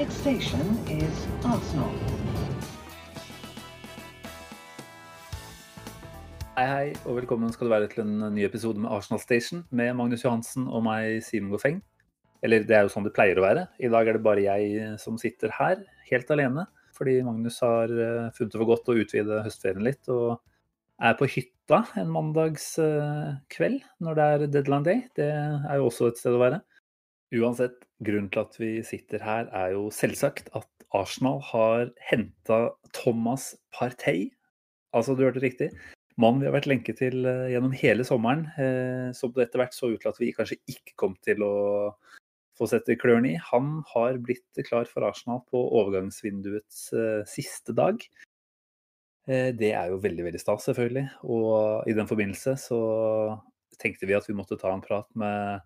next station is Arsenal. Hei, hei, og velkommen skal du være til en ny episode med Arsenal Station med Magnus Johansen og meg, Simen Goffeng. Eller det er jo sånn det pleier å være. I dag er det bare jeg som sitter her, helt alene. Fordi Magnus har eh, funnet det for godt å utvide høstferien litt, og er på hytta en mandagskveld når det er deadline day. Det er jo også et sted å være. Uansett, grunnen til at vi sitter her, er jo selvsagt at Arsenal har henta Thomas Partey. Altså, du hørte riktig. Mannen vi har vært lenket til eh, gjennom hele sommeren, eh, som det etter hvert så ut til at vi kanskje ikke kom til å få sette klørne i. Han har blitt klar for Arsenal på overgangsvinduets eh, siste dag. Eh, Det er jo veldig, veldig stas, selvfølgelig. Og i den forbindelse så tenkte vi at vi måtte ta en prat med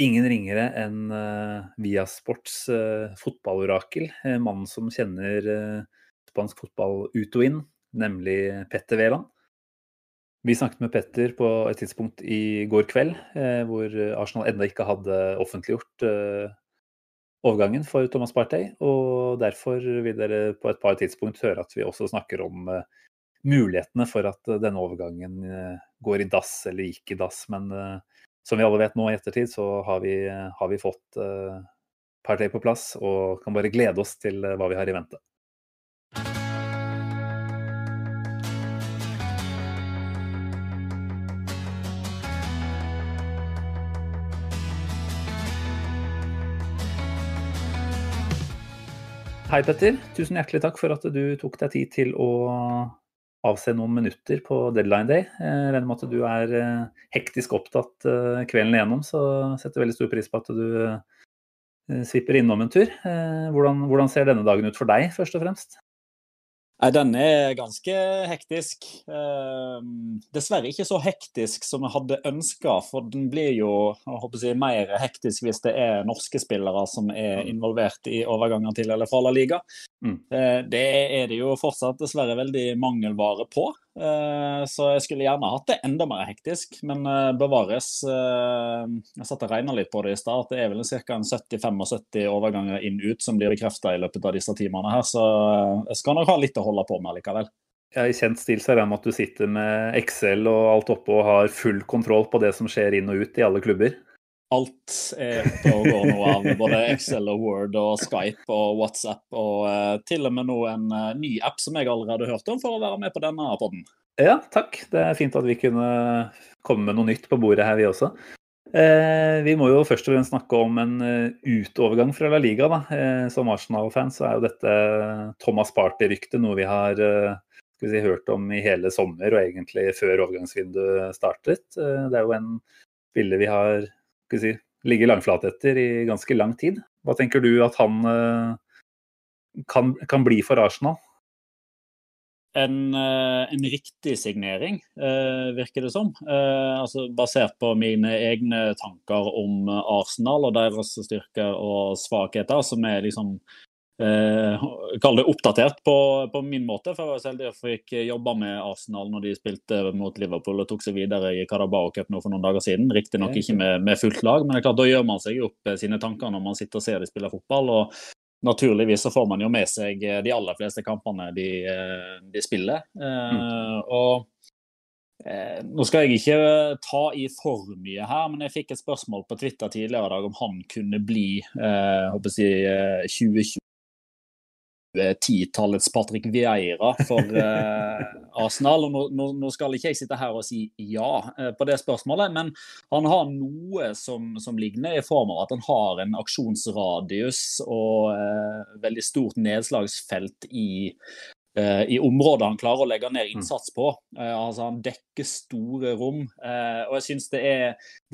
ingen ringere enn uh, Viasports uh, fotballorakel. uh, Mannen som kjenner uh, spansk fotball ut og inn, nemlig Petter Wæland. Vi snakket med Petter på et tidspunkt i går kveld, uh, hvor Arsenal ennå ikke hadde offentliggjort eh, overgangen for Thomas Partey. Og derfor vil dere på et par tidspunkt høre at vi også snakker om eh, mulighetene for at eh, denne overgangen eh, går i dass eller gikk i dass. Men eh, som vi alle vet nå i ettertid, så har vi, har vi fått uh, Party på plass og kan bare glede oss til eh, hva vi har i vente. Hei, Petter. Tusen hjertelig takk for at du tok deg tid til å avse noen minutter på deadline day. Jeg regner med at du er eh, hektisk opptatt eh, kvelden igjennom, så setter veldig stor pris på at du eh, svipper innom en tur. Eh, Hvordan, hvordan ser denne dagen ut for deg, først og fremst? Den er ganske hektisk. Eh, dessverre ikke så hektisk som jeg hadde ønska, for den blir jo jeg mer hektisk hvis det er norske spillere som er involvert i overganger til eller fra La Liga. Mm. Eh, det er det jo fortsatt dessverre veldig mangelvare på, så jeg skulle gjerne hatt det enda mer hektisk, men eh, bevares. eh, Jeg satt og regna litt på det i stad, det er vel ca. 70-75 overganger inn-ut som blir bekrefta i løpet av disse timene her, så eh, jeg skal nok ha litt å holde på med likevel. Ja, I kjent stil så er det med at du sitter med Excel og alt oppe og har full kontroll på det som skjer inn og ut i alle klubber. Alt er oppe og går nå av både Excel og Word og Skype og WhatsApp og eh, til og med nå en eh, ny app som jeg allerede har hørt om for å være med på denne podden. Ja, takk. Det er fint at vi kunne komme med noe nytt på bordet her, vi også. Eh, vi må jo først og fremst snakke om en utovergang fra La Liga. Eh, som Arsenal-fans er jo dette Thomas Party-ryktet noe vi har eh, vi si, hørt om i hele sommer og egentlig før overgangsvinduet startet. Det er jo en spiller vi har si, ligge langflat etter i ganske lang tid. Hva tenker du at han eh, kan, kan bli for Arsenal? En, eh, en riktig signering, eh, virker det som. Altså basert på mine egne tanker om Arsenal og deres styrker og svakheter, som er liksom eh, kall det oppdatert på, på, min måte. For jeg var selv heldig å fikk jobba med Arsenal når de spilte mot Liverpool og tok seg videre i Carabao Cup nå for noen dager siden. Riktignok ikke med, med, fullt lag, men det er klart da gjør man seg opp eh, sine tanker når man sitter og ser de spiller fotball. og Naturligvis så får man jo med seg eh, de aller fleste kampene de, eh, de spiller. Mm. Eh, mm. og nå skal jeg ikke ta i for mye her, men jeg fikk et spørsmål på Twitter tidligere i dag om han kunne bli eh, jeg, 2020 Eh, titallets Patrick Vieira for eh, Arsenal. og nå, nå, skal ikke jeg sitte her og si ja eh, på det spørsmålet, men han har noe som, som, ligner, i form av at han har en aksjonsradius og eh, veldig stort nedslagsfelt i, eh, i områder han klarer å legge ned mm. innsats på. Eh, altså Han dekker store rom. og jeg syns det,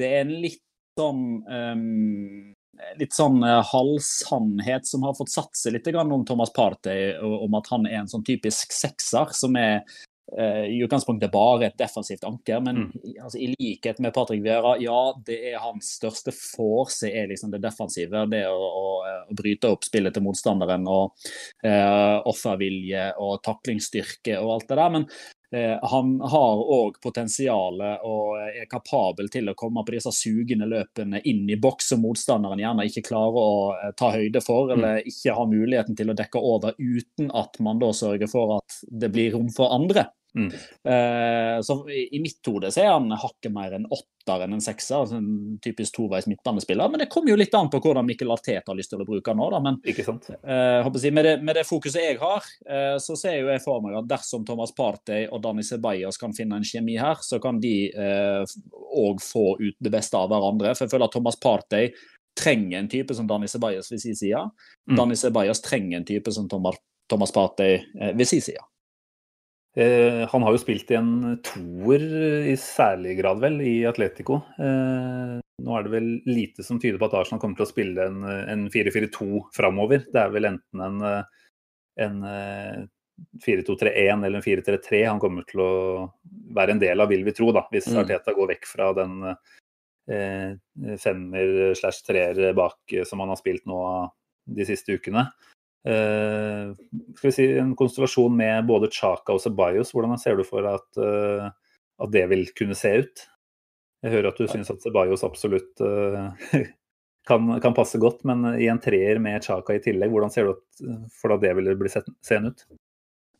det, er en litt sånn um, litt sånn uh, halvsannhet som har fått satt seg litt om Thomas Partey, om at han er en sånn typisk sekser som er uh, i utgangspunktet bare et defensivt anker. Men mm. altså, i likhet med Patrick Vera, ja, det er hans største force er liksom det defensive. Det å, å, å bryte opp spillet til motstanderen og uh, offervilje og taklingsstyrke og alt det der. Men Eh, han har òg potensialet og er kapabel til å komme på disse sugende løpene inn i boks som motstanderen gjerne ikke klarer å eh, ta høyde for, mm. eller ikke har muligheten til å dekke over uten at man da sørger for at det blir rom for andre. Mm. Uh, så i, i mitt hode så er han hakket mer en åtter enn en sekser. Altså en typisk toveis midtbanespiller. Men det kommer jo litt an på hvordan Mikkel Arteta har lyst til å bruke han nå. Da. Men Ikke sant? Uh, jeg, med, det, med, det, fokuset jeg har, uh, så ser jo jeg for meg at dersom Thomas Partey og Dani Ceballos kan finne en kjemi her, så kan de òg få ut det beste av hverandre. For jeg føler at Thomas Partey trenger en type som Dani Ceballos ved sin side. Mm. Dani Ceballos trenger en type som Thomas, Thomas Partey ved sin side. Eh, han har jo spilt i en toer i særlig grad, vel, i Atletico. Eh, nå er det vel lite som tyder på at Arsenal kommer til å spille en, en 4-4-2 framover. Det er vel enten en, en 4-2-3-1 eller en 4-3-3 han kommer til å være en del av, vil vi tro, da, hvis mm. Arteta går vekk fra den eh, femmer slash treer bak som han har spilt nå de siste ukene. Uh, skal vi si, en konstellasjon med både Chaka og Ceballos, hvordan ser du for at, uh, at det vil kunne se ut? Jeg hører at du syns at Ceballos absolutt uh, kan, kan, passe godt, men i en treer med Chaka i tillegg, hvordan ser du for for at det ville bli seende ut?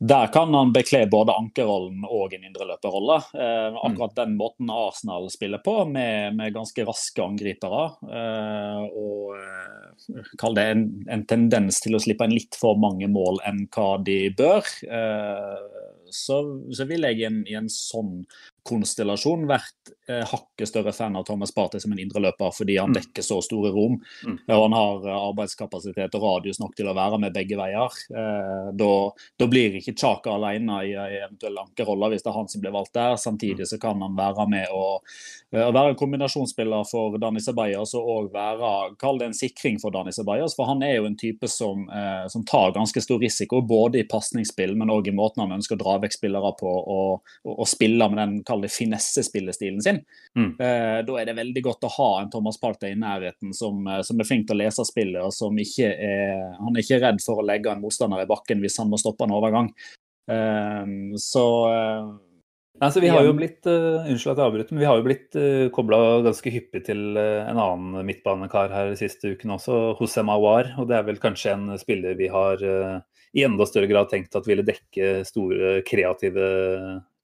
Der kan han bekle både ankerrollen og en indreløperrolle. Eh, mm. akkurat den måten Arsenal spiller på, med, med ganske raske angripere. Eh, og eh, kall det en, en, tendens til å slippe inn litt for mange mål enn hva de bør. Eh, så, så, vil jeg i en, i en sånn konstellasjon vært eh, hakket større fan av Thomas Partey som en indreløper fordi han mm. dekker så store rom. Mm. Og han har eh, arbeidskapasitet og radius nok til å være med begge veier. Eh, da, da, blir ikke Chaka alene i i eventuell ankerrolle hvis det er han som blir valgt der. Samtidig så kan han være med og, og eh, være en kombinasjonsspiller for Dani Ceballos og òg være kall det en sikring for Dani Ceballos. For han er jo en type som, eh, som tar ganske stor risiko både i pasningsspill, men òg i måten han ønsker å dra vekk spillere på og, og, og spille med den kall det finessespillestilen sin. Mm. Eh, da er det veldig godt å ha en Thomas Partey i nærheten som, eh, som, er flink til å lese spillet, og som ikke er Han er ikke redd for å legge en motstander i bakken hvis han må stoppe en overgang. Eh, så Altså, vi har jo blitt uh, unnskyld at jeg avbryter, men vi har jo blitt uh, kobla ganske hyppig til uh, en annen midtbanekar her de siste ukene også, Hosem Awar. Og det er vel kanskje en spiller vi har uh, i enda større grad tenkt at ville dekke store kreative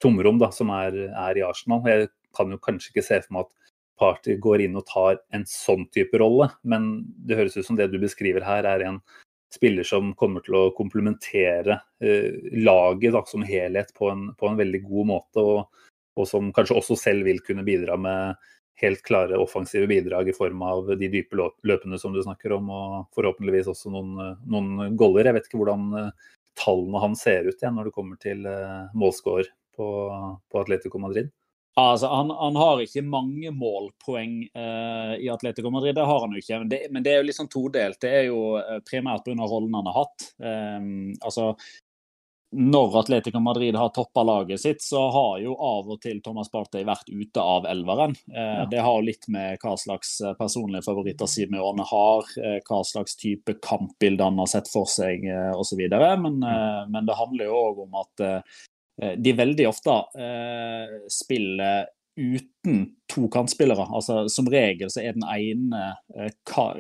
tomrom da, som er, er, i Arsenal. Jeg kan jo kanskje ikke se for meg at Party går inn og tar en sånn type rolle, men det høres ut som det du beskriver her, er en spiller som kommer til å komplementere eh, laget da, som helhet på en, på en, veldig god måte, og, og, som kanskje også selv vil kunne bidra med helt klare offensive bidrag i form av de dype løpene som du snakker om, og forhåpentligvis også noen, noen goller. Jeg vet ikke hvordan eh, tallene hans ser ut igjen når det kommer til eh, målscorer på, på Atletico Madrid? Altså, han, han, har ikke mange målpoeng uh, i Atletico Madrid, det har han jo ikke. Men det, men det er jo litt sånn todelt. Det er jo uh, primært pga. rollen han har hatt. Um, altså, når Atletico Madrid har toppa laget sitt, så har jo av og til Thomas Partey vært ute av elveren. Ja. Det har litt med hva slags personlige favoritter Simeone har, hva slags type kampbilde han har sett for seg osv. Men, mm. men det handler jo òg om at Eh, de veldig ofte eh, spiller uten to kantspillere. Altså, som regel så er den ene, eh,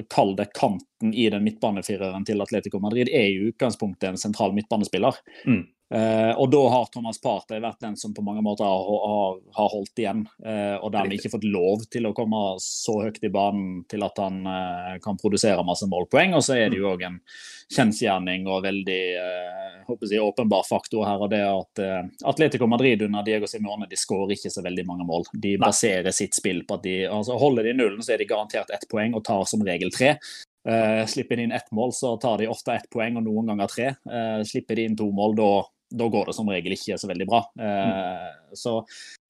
kall det kanten i den midtbanefireren til Atletico Madrid, er i utgangspunktet en sentral midtbanespiller. Mm. Uh, og da har Thomas Partey vært den som på mange måter har, har, har holdt igjen, uh, og dermed ikke fått lov til å komme så høyt i banen til at han uh, kan produsere masse målpoeng. Og så er det jo òg en kjensgjerning og veldig jeg, åpenbar faktor her, og det at Atletico Madrid under Diego Simone de skårer ikke så veldig mange mål. De baserer sitt spill på at de altså holder de nullen, så er de garantert ett poeng og tar som regel tre. Slipper de inn ett mål, så tar de ofte ett poeng, og noen ganger tre. Slipper de inn to mål, da da går det som regel ikke så veldig bra. Eh, så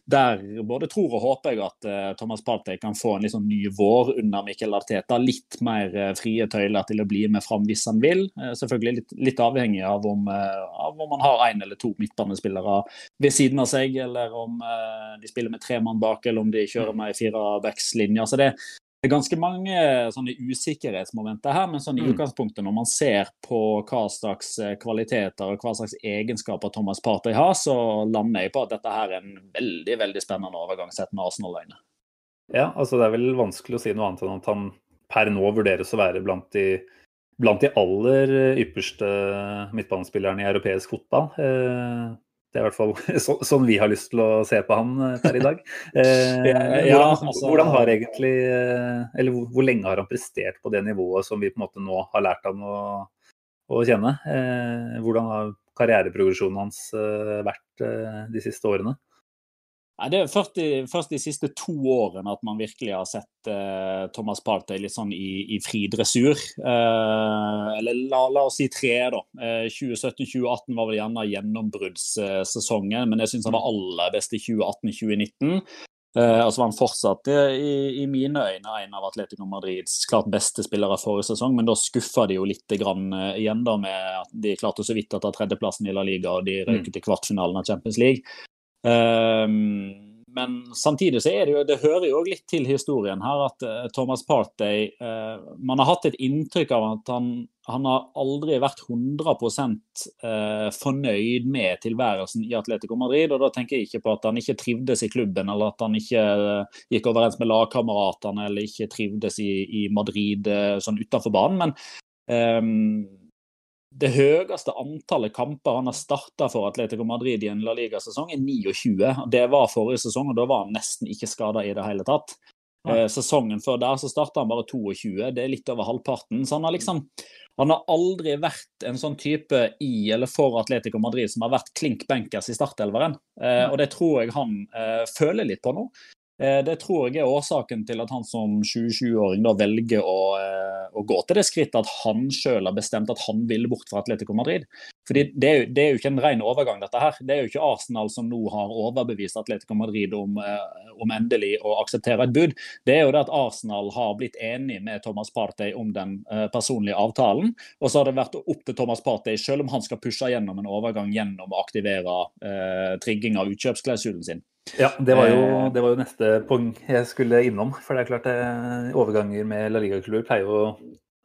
der både tror og håper jeg at uh, Thomas Partey kan få en litt sånn ny vår under Mikkel Arteta. Litt mer uh, frie tøyler til å bli med fram hvis han vil. Selvfølgelig litt, litt, avhengig av om, av om man har én eller to midtbanespillere ved siden av seg, eller om de spiller med tre mann bak, eller om de kjører med ei firebackslinje. Så det, det er ganske mange sånne usikkerhetsmomenter her, men sånn i mm. utgangspunktet når man ser på hva slags eh, kvaliteter og hva slags egenskaper Thomas Partey har, så lander jeg på at dette her er en veldig veldig spennende overgang sett med Arsenal-øyne. Ja, altså det er vel vanskelig å si noe annet enn at han per nå vurderes å være blant de, blant de aller ypperste midtbanespillerne i europeisk fotball. Eh, det er i hvert fall så, sånn vi har lyst til å se på han eh, per i dag. Eh, ja, hvordan, altså, hvordan, har egentlig eh, Eller hvor, hvor, lenge har han prestert på det nivået som vi på en måte nå har lært han å, å kjenne? Eh, hvordan har karriereprogresjonen hans eh, vært de siste årene? Nei, Det er først de, først de, siste to årene at man virkelig har sett eh, Thomas Partey litt sånn i, i fri dressur. Eh, eller la, la, oss si tre, da. Eh, 2017-2018 var vel gjerne gjennombruddssesongen, men jeg syns han var aller best i 2018-2019. og så var han fortsatt i, i, mine øyne en av Atletico Madrids klart beste spillere forrige sesong, men da skuffa de jo litt grann, igjen da med at de klarte så vidt å ta tredjeplassen i La Liga og de røyket i til kvartfinalen av Champions League. Ehm, men samtidig så er det jo, det hører jo litt til historien her at uh, Thomas Partey uh, Man har hatt et inntrykk av at han, han har aldri vært 100 uh, fornøyd med tilværelsen i Atletico Madrid. og Da tenker jeg ikke på at han ikke trivdes i klubben, eller at han ikke gikk overens med lagkameratene, eller ikke trivdes i, i Madrid sånn utenfor banen. men um, det høyeste antallet kamper han har starta for Atletico Madrid i en La Liga-sesong, er 29. Det var forrige sesong, og da var han nesten ikke skada i det hele tatt. Eh, sesongen før der så starta han bare 22, det er litt over halvparten. Så han har liksom han har aldri vært en sånn type i eller for Atletico Madrid som har vært klink benkers i startelveren. Eh, og det tror jeg han eh, føler litt på nå. Eh, det tror jeg er årsaken til at han som 27-åring da velger å, eh, å, gå til det skrittet at han sjøl har bestemt at han vil bort fra Atletico Madrid. Fordi det er, jo, det er, jo, ikke en ren overgang, dette her. Det er jo ikke Arsenal som nå har overbevist Atletico Madrid om, eh, om endelig å akseptere et bud. Det er jo det at Arsenal har blitt enig med Thomas Partey om den personlige avtalen. Og så har det vært opp til Thomas Partey, selv om han skal pushe gjennom en overgang gjennom å aktivere eh, trigging av utkjøpsklausulen sin. Ja, det var, jo, eh. det var, jo, neste punkt jeg skulle innom. For det er klart det, eh, overganger med La Liga-klubber pleier å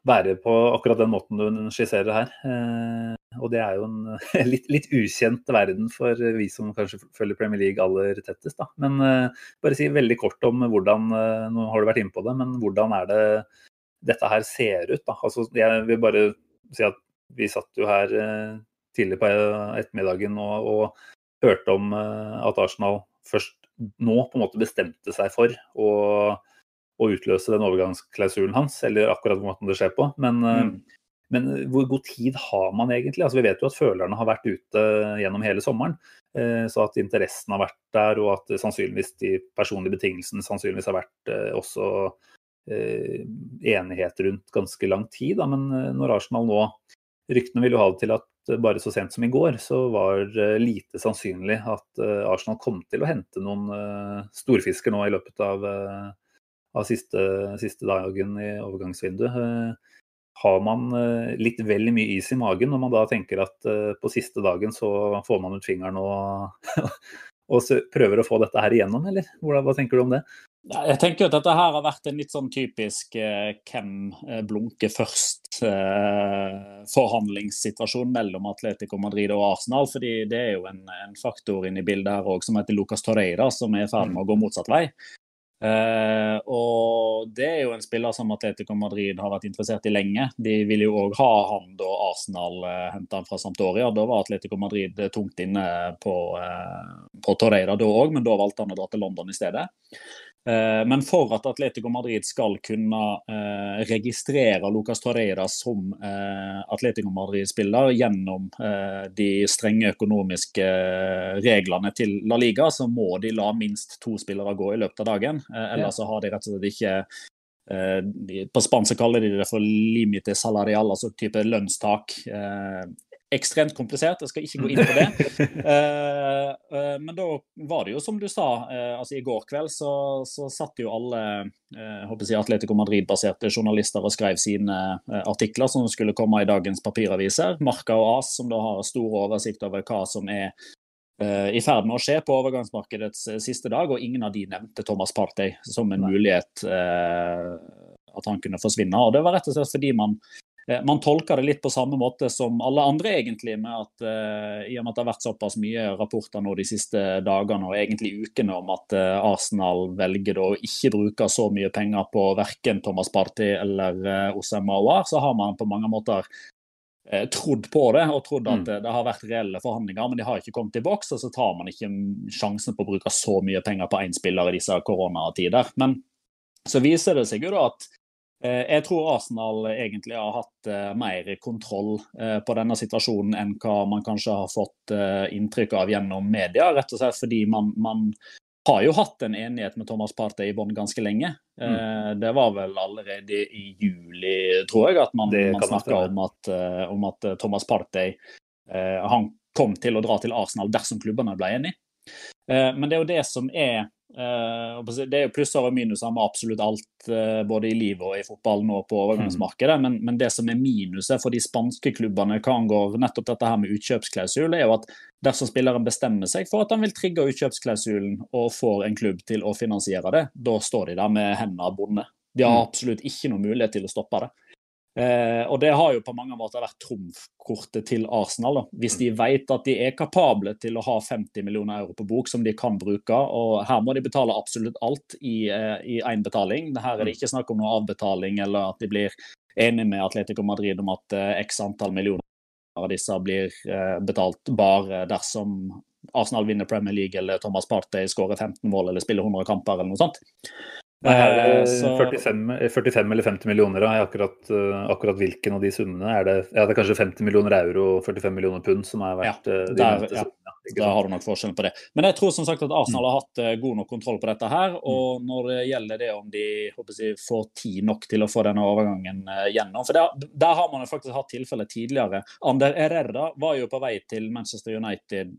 være på akkurat den måten du skisserer her. Eh, og det er jo en litt, litt, ukjent verden for vi som kanskje følger Premier League aller tettest. Da. Men bare si veldig kort om hvordan Nå har du vært inne på det, men hvordan er det dette her ser ut? Da? Altså, jeg vil bare si at vi satt jo her tidlig på ettermiddagen og, og hørte om at Arsenal først nå på en måte bestemte seg for å, å utløse den overgangsklausulen hans, eller akkurat hvor måten det skjer på. Men, eh, mm. men, hvor god tid har man egentlig? Altså, vi vet jo at følerne har vært ute gjennom hele sommeren. Eh, så at interessen har vært der, og at sannsynligvis de personlige betingelsene sannsynligvis har vært eh, også enighet rundt ganske lang tid. Da. Men når Arsenal nå Ryktene vil jo ha det til at bare så sent som i går så var det lite sannsynlig at eh, Arsenal kom til å hente noen eh, storfisker nå i løpet av, eh, av siste, siste, dagen i overgangsvinduet. Har man litt vel mye is i magen når man da tenker at på siste dagen så får man ut fingeren og, og prøver å få dette her igjennom, eller? Hva tenker du om det? Jeg tenker at dette her har vært en litt sånn typisk eh, hvem eh, blunker først-forhandlingssituasjon eh, mellom Atletico Madrid og Arsenal. fordi det er jo en, en faktor inne i bildet her også, som heter Lucas Torreira, som er i ferd med å gå motsatt vei. Eh, og det er jo en spiller som Atletico Madrid har vært interessert i lenge. De ville jo òg ha han da Arsenal eh, henta han fra Sampdoria. Da var Atletico Madrid tungt inne på, uh, på Torreira da òg, men da valgte han å dra til London i stedet. Eh, men for at Atletico Madrid skal kunne eh, registrere Lucas Torreira som eh, Atletico Madrid-spiller gjennom de strenge økonomiske reglene til La Liga, så må de la minst to spillere gå i løpet av dagen. Ellers så har de rett og slett ikke På spansk kaller de det for limite salarial, altså type lønnstak. Ekstremt komplisert, jeg skal ikke gå inn på det. Eh, eh, men da var det jo som du sa, eh, altså i går kveld så, så satt jo alle jeg, Atletico Madrid-baserte journalister og skrev sine artikler som skulle komme i dagens papiraviser. Marka og AS, som da har stor oversikt over hva som er i ferd med å skje på overgangsmarkedets siste dag, og ingen av de nevnte Thomas Partey som en mulighet at han kunne forsvinne. Og Det var rett og slett fordi man man tolker det litt på samme måte som alle andre, egentlig, med at uh, i og med at det har vært såpass mye rapporter nå de siste dagene og egentlig ukene om at uh, Arsenal velger å ikke bruke så mye penger på verken Thomas Partey eller uh, Osem Mawar, så har man på mange måter trodd på det og trodd at mm. det har vært reelle forhandlinger, men de har ikke kommet i boks, og så tar man ikke sjansen på å bruke så mye penger på én spiller i disse koronatider. Men så viser det seg jo da at Eh, jeg tror Arsenal egentlig har hatt uh, mer kontroll uh, på denne situasjonen enn hva man kanskje har fått inntrykk av gjennom media. Rett og slett fordi man, man har jo hatt en enighet med Thomas Partey i bånn ganske lenge. Mm. Det var vel allerede i juli, tror jeg, at man, man snakka om, om, at Thomas Partey han kom til å dra til Arsenal dersom klubbene ble enige. Men det er jo det som er det er jo plusser og minuser med absolutt alt, uh, både i livet og i fotballen og på overgangsmarkedet. Men, men, det som er minuset for de spanske klubbene hva angår nettopp dette her med utkjøpsklausul, er jo at dersom spilleren bestemmer seg for at han vil trigge utkjøpsklausulen og får en klubb til å finansiere det, da står de der med hendene bonde. De har mm. absolutt ikke noen mulighet til å stoppe det. Eh, og Det har jo på mange måter vært trumfkortet til Arsenal. Da. Hvis de vet at de er kapable til å ha 50 millioner euro på bok som de kan bruke, og her må de betale absolutt alt i én eh, betaling. Her er det ikke snakk om noe avbetaling eller at de blir enige med Atletico Madrid om at eh, x antall millioner av disse blir eh, betalt bare dersom Arsenal vinner Premier League eller Thomas Partey skårer 15 mål eller spiller 100 kamper eller noe sånt. Nei, er det 45, 45, eller 50 millioner. Da. Akkurat, uh, akkurat, hvilken av de summene er det? Ja, det er kanskje 50 millioner euro og 45 millioner pund som har vært ja, de der, ja, summene. Da har du nok forskjellen på det. Men jeg tror som sagt at Arsenal mm. har hatt god nok kontroll på dette her. Mm. Og når det gjelder det om de jeg, får tid nok til å få denne overgangen gjennom For der, der, har man jo faktisk hatt tilfeller tidligere. Ander Herrera var jo på vei til Manchester United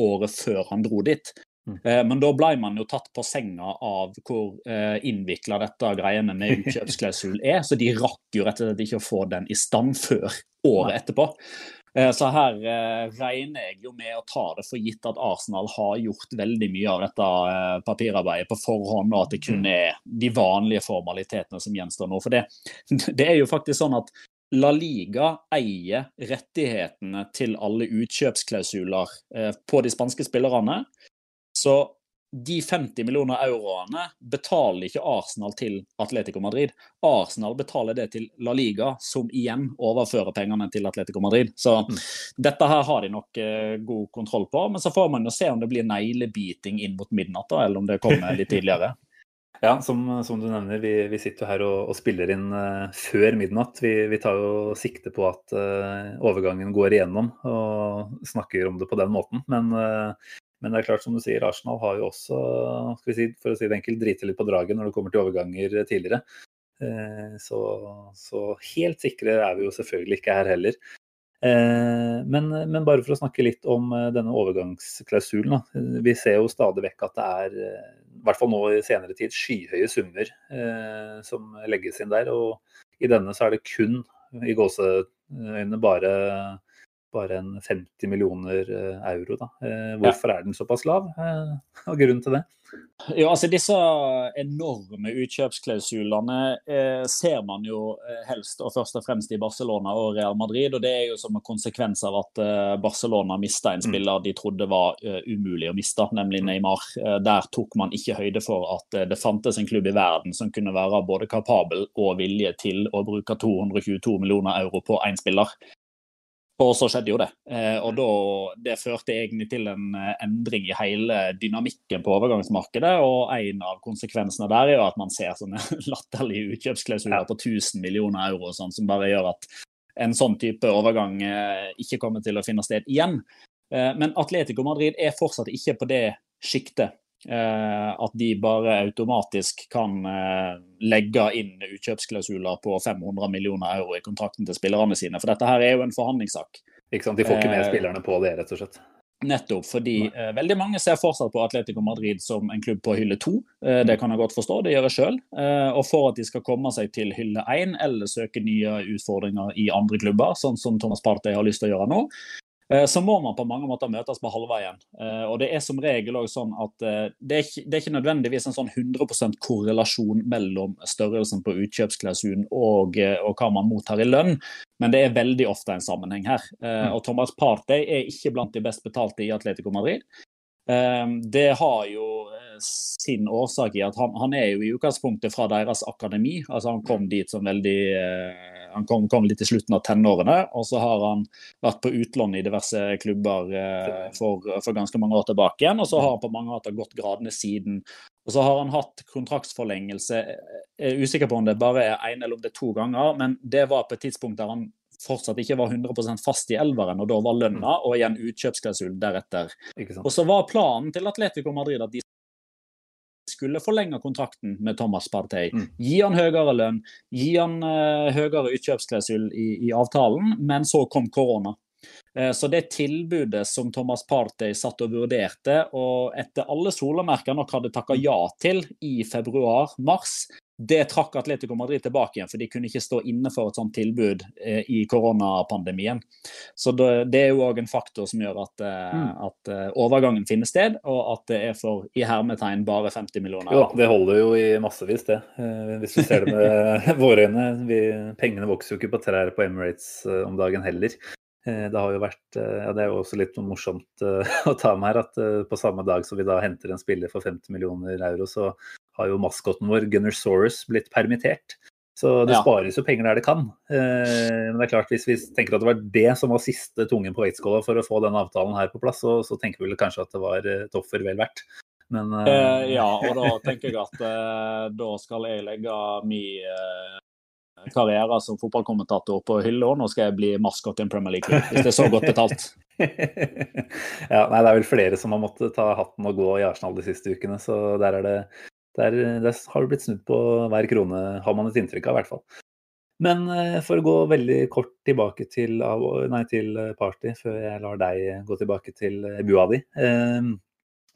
året før han dro dit. Mm. Eh, men da ble man jo tatt på senga av hvor eh, innvikla dette greiene med utkjøpsklausul er, så de rakk jo rett og slett ikke å få den i stand før året etterpå. Eh, så her regner jeg jo med å ta det for gitt at Arsenal har gjort veldig mye av dette papirarbeidet på forhånd, og at det kun mm. er de vanlige formalitetene som gjenstår nå. For det, det er jo faktisk sånn at La Liga eier rettighetene til alle utkjøpsklausuler på de spanske spillerne. Så de 50 millioner euroene betaler ikke Arsenal til Atletico Madrid. Arsenal betaler det til La Liga, som igjen overfører pengene til Atletico Madrid. Så mm. dette her har de nok eh, god kontroll på. Men så får man jo se om det blir neglebiting inn mot midnatt, da, eller om det kommer litt tidligere. Ja, som, som, du nevner, vi, vi sitter jo her og, og spiller inn uh, før midnatt. Vi, vi, tar jo sikte på at uh, overgangen går igjennom og snakker om det på den måten. Men uh, men det er klart, som du sier, Arsenal har jo også, skal vi si, for å si det enkelt, driti litt på draget når det kommer til overganger tidligere. Eh, så, så, helt sikre er vi jo selvfølgelig ikke her heller. Eh, men, men, bare for å snakke litt om eh, denne overgangsklausulen. Vi ser jo stadig vekk at det er, i hvert fall nå i senere tid, skyhøye summer som legges inn der. Og i denne så er det kun i gåseøynene bare bare en 50 millioner eh, euro. Da. Eh, hvorfor ja. er den såpass lav? Eh, og grunnen til det? Ja, altså Disse enorme utkjøpsklausulene eh, ser man jo helst og først og fremst i Barcelona og Real Madrid. og Det er jo som en konsekvens av at eh, Barcelona mista en mm. spiller de trodde var eh, umulig å miste, nemlig mm. Neymar. der tok man ikke høyde for at det fantes en klubb i verden som kunne være både kapabel og vilje til å bruke 222 millioner euro på én spiller. Og så skjedde jo det. Eh, og da, Det førte egentlig til en eh, endring i hele dynamikken på overgangsmarkedet. og En av konsekvensene der er jo at man ser sånne latterlige utkjøpsklausuler på 1000 millioner euro sånn, som bare gjør at en sånn type overgang eh, ikke kommer til å finne sted igjen. Men Atletico Madrid er fortsatt ikke på det sjiktet at de bare automatisk kan eh, legge inn utkjøpsklausuler på 500 millioner euro i kontrakten til spillerne sine. For dette her er jo en forhandlingssak. Ikke sant? De får ikke med Eh, spillerne på det, rett og slett. Nettopp, fordi eh, veldig mange ser fortsatt på Atletico Madrid som en klubb på hylle to. Eh, det kan jeg godt forstå, det gjør jeg sjøl. Eh, og for at de skal komme seg til hylle én, eller søke nye utfordringer i andre klubber, sånn som Thomas Partey har lyst til å gjøre nå, eh, så må man på mange måter møtes på halvveien. Eh, og det er som regel også sånn at eh, det, er ikke, det er ikke nødvendigvis en sånn 100% korrelasjon mellom størrelsen på utkjøpsklausulen og, eh, og hva man mottar i lønn. Men det er veldig ofte en sammenheng her. Eh, og Thomas Partey er ikke blant de best betalte i Atletico Madrid. Eh, Det har jo eh, sin årsak i at han, han er jo i utgangspunktet fra deres akademi. altså Han kom dit som veldig eh, Han kom, kom litt i slutten av tenårene, og så har han vært på utlån i diverse klubber eh, for, for ganske mange år tilbake igjen. Og så har han på mange måter gått gradene siden. Og så har han hatt kontraktsforlengelse. Jeg er usikker på om det bare er én eller om det er to ganger, men det var på et tidspunkt der han fortsatt ikke var 100% fast i elveren, og da var lønna og igjen utkjøpsklausul deretter. Og så var planen til Atletico Madrid at de skulle forlenge kontrakten med Thomas Partey. Mm. Gi han høyere lønn, gi han uh, høyere utkjøpsklausul i, i avtalen, men så kom korona. Eh, Så det tilbudet som Thomas Partey satt og vurderte, og etter alle solemerker nok hadde takka ja til i februar-mars, det trakk Atletico Madrid tilbake igjen, for de kunne ikke stå inne for et sånt tilbud eh, i koronapandemien. Så det, det er jo òg en faktor som gjør at, eh, Mm. at eh, overgangen finner sted, og at det er for i hermetegn bare 50 millioner. Jo det holder jo i massevis, det. Eh, Hvis du ser det med våre øyne. Vi, pengene vokser jo ikke på trær på Emirates eh, om dagen heller. Eh, Det har jo vært ja, Det er jo også litt morsomt å ta med her at på samme dag som vi da henter en spiller for 50 millioner euro, så har jo maskoten vår, Gunnersaurus, blitt permittert. Så det Ja. spares jo penger der det kan. Eh, Men det er klart, hvis vi tenker at det var det som var siste tungen på vektskåla for å få denne avtalen her på plass, så, så tenker vi vel kanskje at det var eh, et offer vel verdt. Men eh, Eh, ja, og da tenker jeg at eh, da skal jeg legge min eh, karriere som fotballkommentator på hylla. Nå skal jeg bli maskot i en Premier League-klubb, hvis det er så godt betalt. ja, nei, det er vel flere som har måttet ta hatten og gå i Arsenal de siste ukene, så der, er det, der, der har det blitt snudd på hver krone, har man et inntrykk av i hvert fall. Men eh, for å gå veldig kort tilbake til, nei, til eh, Party, før jeg lar deg gå tilbake til bua Buadi. Eh,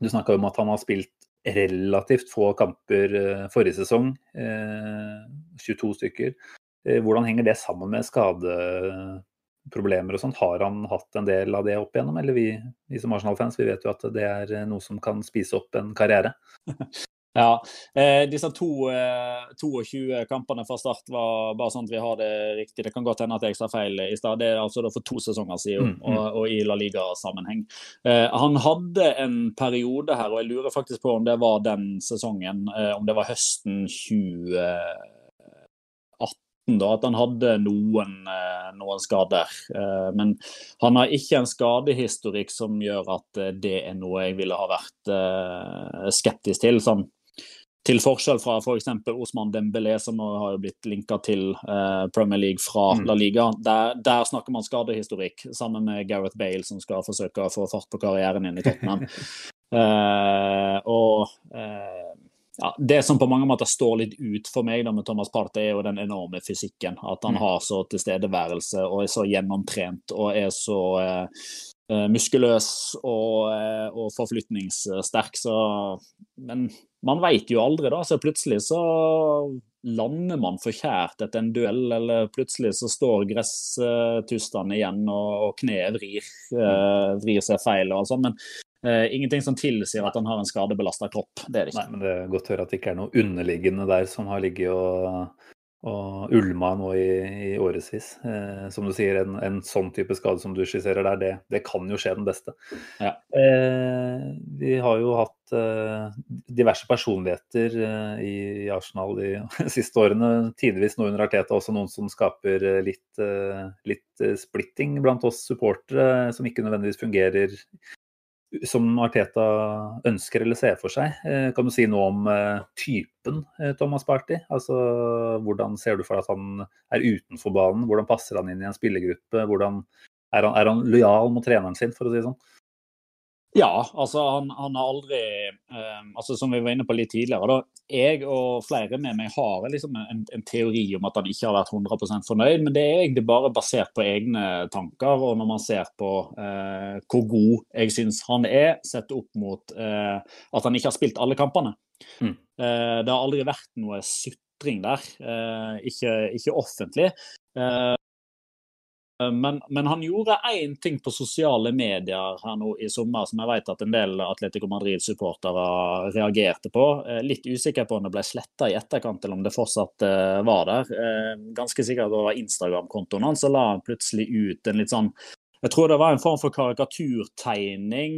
du snakka om at han har spilt relativt få kamper eh, forrige sesong, eh, 22 stykker. Eh, Hvordan henger det sammen med skadeproblemer og sånt? Har han hatt en del av det opp igjennom? Eller vi, vi som Arsenal-fans vi vet jo at det er eh, noe som kan spise opp en karriere. Ja, eh, disse to, eh, 22 kampene fra start var bare sånn at vi har det riktig. Det kan godt hende at jeg sa feil i stad. Det er altså for to sesonger siden, Mm, mm. og, og i La Liga-sammenheng. Eh, han hadde en periode her, og jeg lurer faktisk på om det var den sesongen, eh, om det var høsten 2018, da, at han hadde noen, eh, noen skader. Eh, men han har ikke en skadehistorikk som gjør at det er noe jeg ville ha vært skeptisk til. Sånn, til forskjell fra f.eks. For Osman Dembélé, som har blitt linka til eh, Premier League fra Mm. La Liga. Der, der snakker man skadehistorikk, sammen med Gareth Bale, som skal forsøke å få fart på karrieren inn i Tottenham. Eh, og eh, ja, Det som på mange måter står litt ut for meg da med Thomas Partey, er jo den enorme fysikken. At han Mm. har så tilstedeværelse og er så gjennomtrent og er så eh, muskuløs og, eh, og forflytningssterk. Så, men man veit jo aldri, da. Så plutselig så lander man forkjært etter en duell, eller plutselig så står gresstustene igjen og, og kneet vrir, eh, vrir seg feil og sånn. Men eh, ingenting som tilsier at han har en skadebelasta kropp. Det er det Nei, ikke. men det er godt å høre at det ikke er noe underliggende der som har ligget og, og ulma nå i, i årevis. Eh, som du sier, en, en sånn type skade som du skisserer der, det, det kan jo skje den beste. Ja. Eh, vi har jo hatt eh, diverse personligheter eh, i, i Arsenal de siste årene. Tidvis nå under Arteta også noen som skaper eh, litt, eh, litt splitting blant oss supportere, som ikke nødvendigvis fungerer som Arteta ønsker eller ser for seg. Eh, Kan du si noe om eh, typen eh, Thomas Party? Altså, hvordan ser du for deg at han er utenfor banen? Hvordan passer han inn i en spillergruppe? Hvordan er han, er han lojal mot treneren sin, for å si det sånn? Ja, altså han, han har aldri eh, altså Som vi var inne på litt tidligere, da. Jeg og flere med meg har liksom en, en teori om at han ikke har vært 100% fornøyd, men det er egentlig bare basert på egne tanker. Og når man ser på eh, hvor god jeg syns han er, sett opp mot eh, at han ikke har spilt alle kampene. Mm. Eh, det har aldri vært noe sutring der, eh, ikke, ikke offentlig. Eh, men, men, han gjorde én ting på sosiale medier her nå i sommer som jeg vet at en del Atletico Madrid-supportere reagerte på. Eh, litt usikker på om det ble sletta i etterkant, eller om det fortsatt uh, var der. Ganske sikkert var Instagram-kontoen hans, la han plutselig ut en litt sånn jeg tror det var en form for karikaturtegning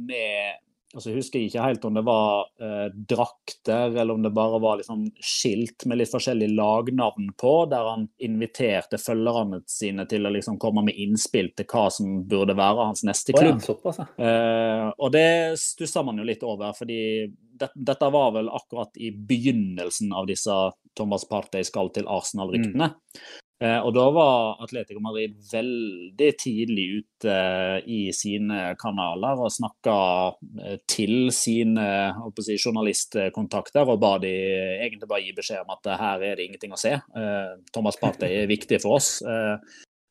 med altså Jeg husker ikke helt om det var eh, drakter, eller om det bare var liksom skilt med litt forskjellige lagnavn på, der han inviterte følgerne sine til å liksom komme med innspill til hva som burde være hans neste klubb. Oh, ja, eh, og det stussa man jo litt over, fordi det, dette var vel akkurat i begynnelsen av disse Thomas Partey skal til Arsenal-ryktene. Mm. Eh, og da var Atletico Madrid veldig tidlig ute eh, i sine kanaler og snakka eh, til sine si, journalistkontakter og ba de egentlig bare gi beskjed om at her er det ingenting å se. Thomas Partey er viktig for oss.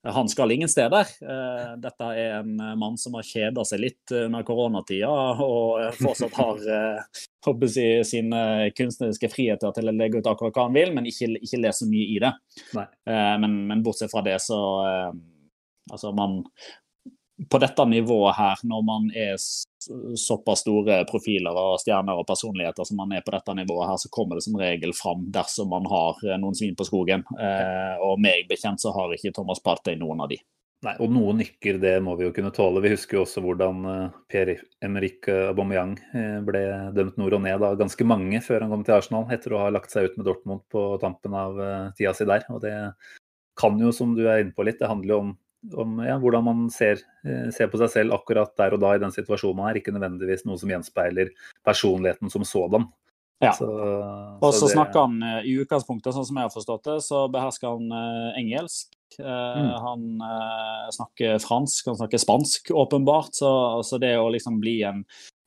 Han skal ingen steder. Eh, dette er en mann som har kjeda seg litt under koronatida, og fortsatt har håper jeg, sine kunstneriske friheter til å legge ut akkurat hva han vil, men ikke, ikke le så mye i det. Eh, men, men, bortsett fra det, så Altså, man På dette nivået her, når man er såpass store profiler og stjerner og personligheter som man er på dette nivået her, så kommer det som regel fram dersom man har eh, noen svin på skogen. Eh, og meg bekjent så har ikke Thomas Partey noen av de. Nei, og noen nykker, det må vi jo kunne tåle. Vi husker jo også hvordan eh, Pierre-Emerick Aubameyang ble dømt nord og ned av ganske mange før han kom til Arsenal, etter å ha lagt seg ut med Dortmund på tampen av tida si der. Og det kan jo, som du er inne på litt, det handler jo om om ja, hvordan man ser, eh, ser, på seg selv akkurat der og da i den situasjonen man er, ikke nødvendigvis noe som gjenspeiler personligheten som sådan. Ja. Så, og så, så snakker han eh, i utgangspunktet, sånn som jeg har forstått det, så behersker han uh, engelsk. Mm. Han snakker fransk, han snakker spansk, åpenbart. Så, så det å liksom bli en,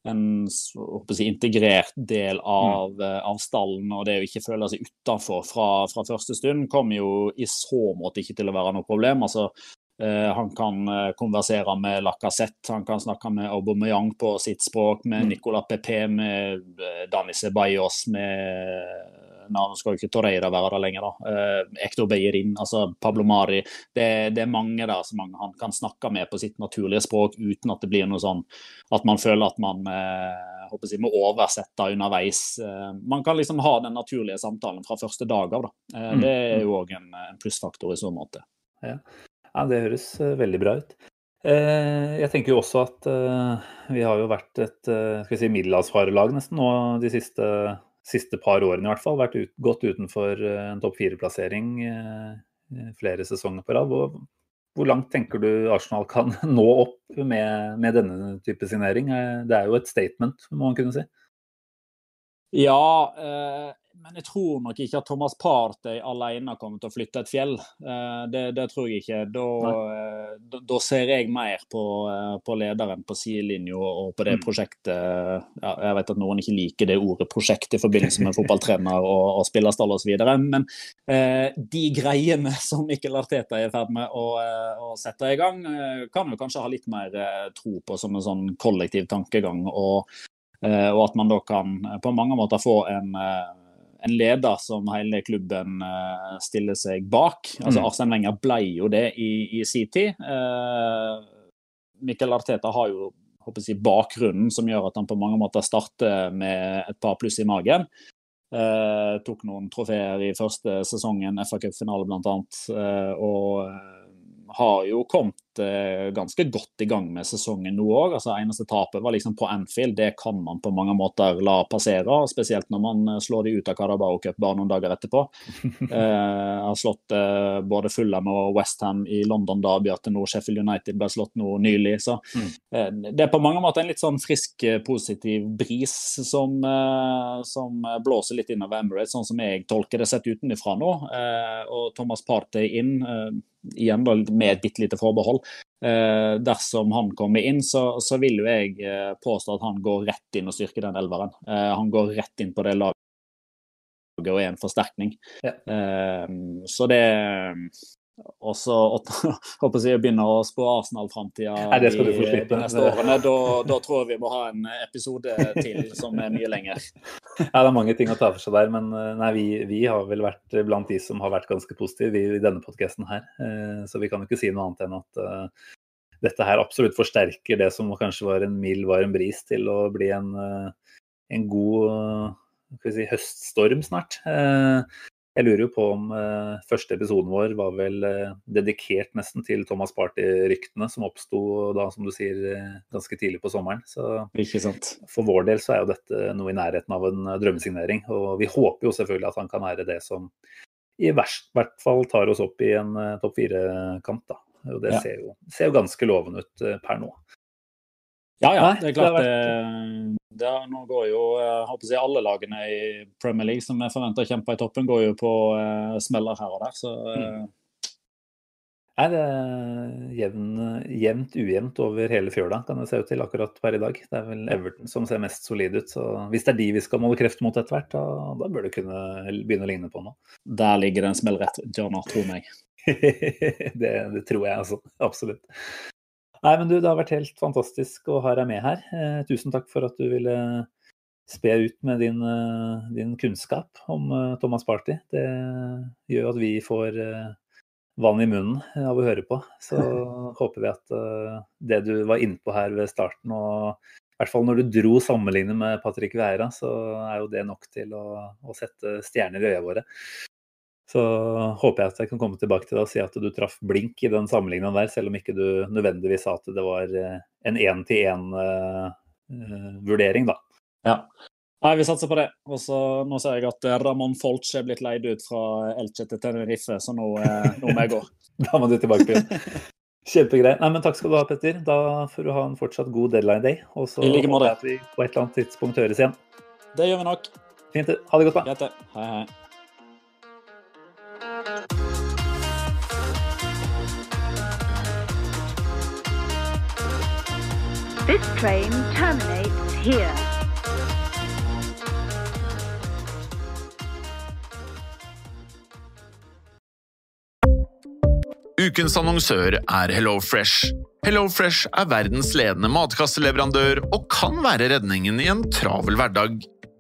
en si, integrert del av, mm. av, stallen, og det å ikke føle seg utenfor fra, fra, første stund, kommer jo i så måte ikke til å være noe problem. Altså, Eh, han kan eh, konversere med Lacassette, han kan snakke med Aubameyang på sitt språk, med mm. Nicolas Pepe, med eh, Dani Ceballos, med Nå skal jo ikke Torreira være der lenger, da. Ektor Beyerin, altså Pablo Mari. Det, det, er mange der som han kan snakke med på sitt naturlige språk uten at det blir noe sånn at man føler at man håper jeg, må oversette underveis. Man kan liksom ha den naturlige samtalen fra første dag av. da. Mm, det er mm. jo òg en, en plussfaktor i så måte. Ja. Ja, det høres eh, veldig bra ut. Eh, jeg tenker jo også at eh, vi har jo vært et skal si, middelhavsfarelag nesten nå de siste, siste, par årene i hvert fall. Vært ut, godt utenfor en topp fire-plassering flere sesonger på rad. Hvor, langt tenker du Arsenal kan nå opp med, med denne type signering? Det er jo et statement, må man kunne si. Ja, men jeg tror nok ikke at Thomas Partey alene kommer til å flytte et fjell. Eh, det, det tror jeg ikke. Da, eh, da, ser jeg mer på, eh, på lederen på sidelinja og på det mm. prosjektet. Ja, jeg vet at noen ikke liker det ordet prosjekt i forbindelse med fotballtrener og, og spillerstall osv. Men eh, de greiene som Mikkel Arteta er i ferd med å, å, sette i gang, kan vi kanskje ha litt mer tro på som en sånn kollektiv tankegang. Og, og at man da kan på mange måter få en en leder som hele klubben uh, stiller seg bak. Altså, mm. Arsen Wenger ble jo det i, i sin tid. Uh, Mikkel Arteta har jo jeg, bakgrunnen som gjør at han på mange måter starter med et par pluss i magen. Uh, tok noen trofeer i første sesongen, FA Cup-finale bl.a. Uh, og har jo kommet Eh, ganske godt i gang med sesongen nå òg. Altså, eneste tapet var liksom på Anfield. Det kan man på mange måter la passere, spesielt når man eh, slår de ut av Carabao Cup bare noen dager etterpå. eh, har slått eh, både Fulham og Westham i London da, Bjarte nå Sheffield United ble slått nå nylig. Så mm. eh, det er på mange måter en litt sånn frisk, eh, positiv bris som, som blåser litt innover Emirates, sånn som jeg tolker det sett utenfra nå. og Thomas Partey inn igjen da, med et bitte lite forbehold. Eh, dersom han kommer inn, så, så vil jo jeg eh, påstå at han går rett inn og styrker den elveren. Eh, han går rett inn på det laget og er en forsterkning. Ja. Så det og så håper jeg å begynne å spå Arsenal-framtida de neste årene. Da, da tror jeg vi må ha en episode til som er mye lenger. Ja, det er mange ting å ta for seg der, men eh, nei, vi, vi har vel vært blant de som har vært ganske positive i, i denne podkasten her. Eh, Så vi kan jo ikke si noe annet enn at uh, dette her absolutt forsterker det som kanskje var en mild varm bris til å bli en, en god si, høststorm snart. Eh, Jeg lurer jo på om eh, første episoden vår var vel eh, dedikert nesten til Thomas Party-ryktene som oppsto da, som du sier, eh, ganske tidlig på sommeren. Så for vår del så er jo dette noe i nærheten av en eh, drømmesignering. Og vi håper jo selvfølgelig at han kan være det som i verst hvert fall tar oss opp i en eh, topp fire-kamp. da. Og det Ja. ser, jo, ser jo ganske lovende ut eh, per nå. Ja, ja. Det er klart det, det er- Nå går jo håper jeg, alle lagene i Premier League som er forventa å kjempe i toppen, går jo på uh, smeller her og der. Så eh, Nei, det er jevn, jevnt ujevnt over hele fjøla, kan det se ut til akkurat per i dag. Det er vel Everton som ser mest solid ut. Så hvis det er de vi skal måle kreft mot etter hvert, da, da bør det kunne begynne å ligne på noe. der ligger det en smell rett rundt tror tro meg. det, det tror jeg altså. Absolutt. Nei, men du, det har vært helt fantastisk å ha deg med her. Eh, tusen takk for at du ville spe ut med din, eh, din kunnskap om eh, Thomas Party. Det gjør at vi får eh, vann i munnen av å høre på. Så håper vi at det du var innpå her ved starten, og i hvert fall når du dro sammenlignet med Patrick Vieira, så er jo det nok til å, å sette stjerner i øya våre. Så håper jeg at jeg kan komme tilbake til deg og si at du traff blink i den sammenligningen der, selv om ikke du nødvendigvis sa at det var eh, en én-til-én-vurdering, da. Ja. Nei, Vi satser på det. Og så Nå ser jeg at eh, Ramón Folch er blitt leid ut fra Elche til Tenerife, så nå, eh, nå må jeg gå. Da må du tilbake på jobb. Kjempegreit. Nei, men Takk skal du ha, Petter. Da får du ha en fortsatt god deadline day. Og så I like håper jeg at vi på et eller annet tidspunkt høres igjen. Det gjør vi nok. Fint. Ha det godt, da. Hei, hei. This train terminates here. Ukens annonsør er HelloFresh. HelloFresh er verdens ledende matkasseleverandør og kan være redningen i en travel hverdag.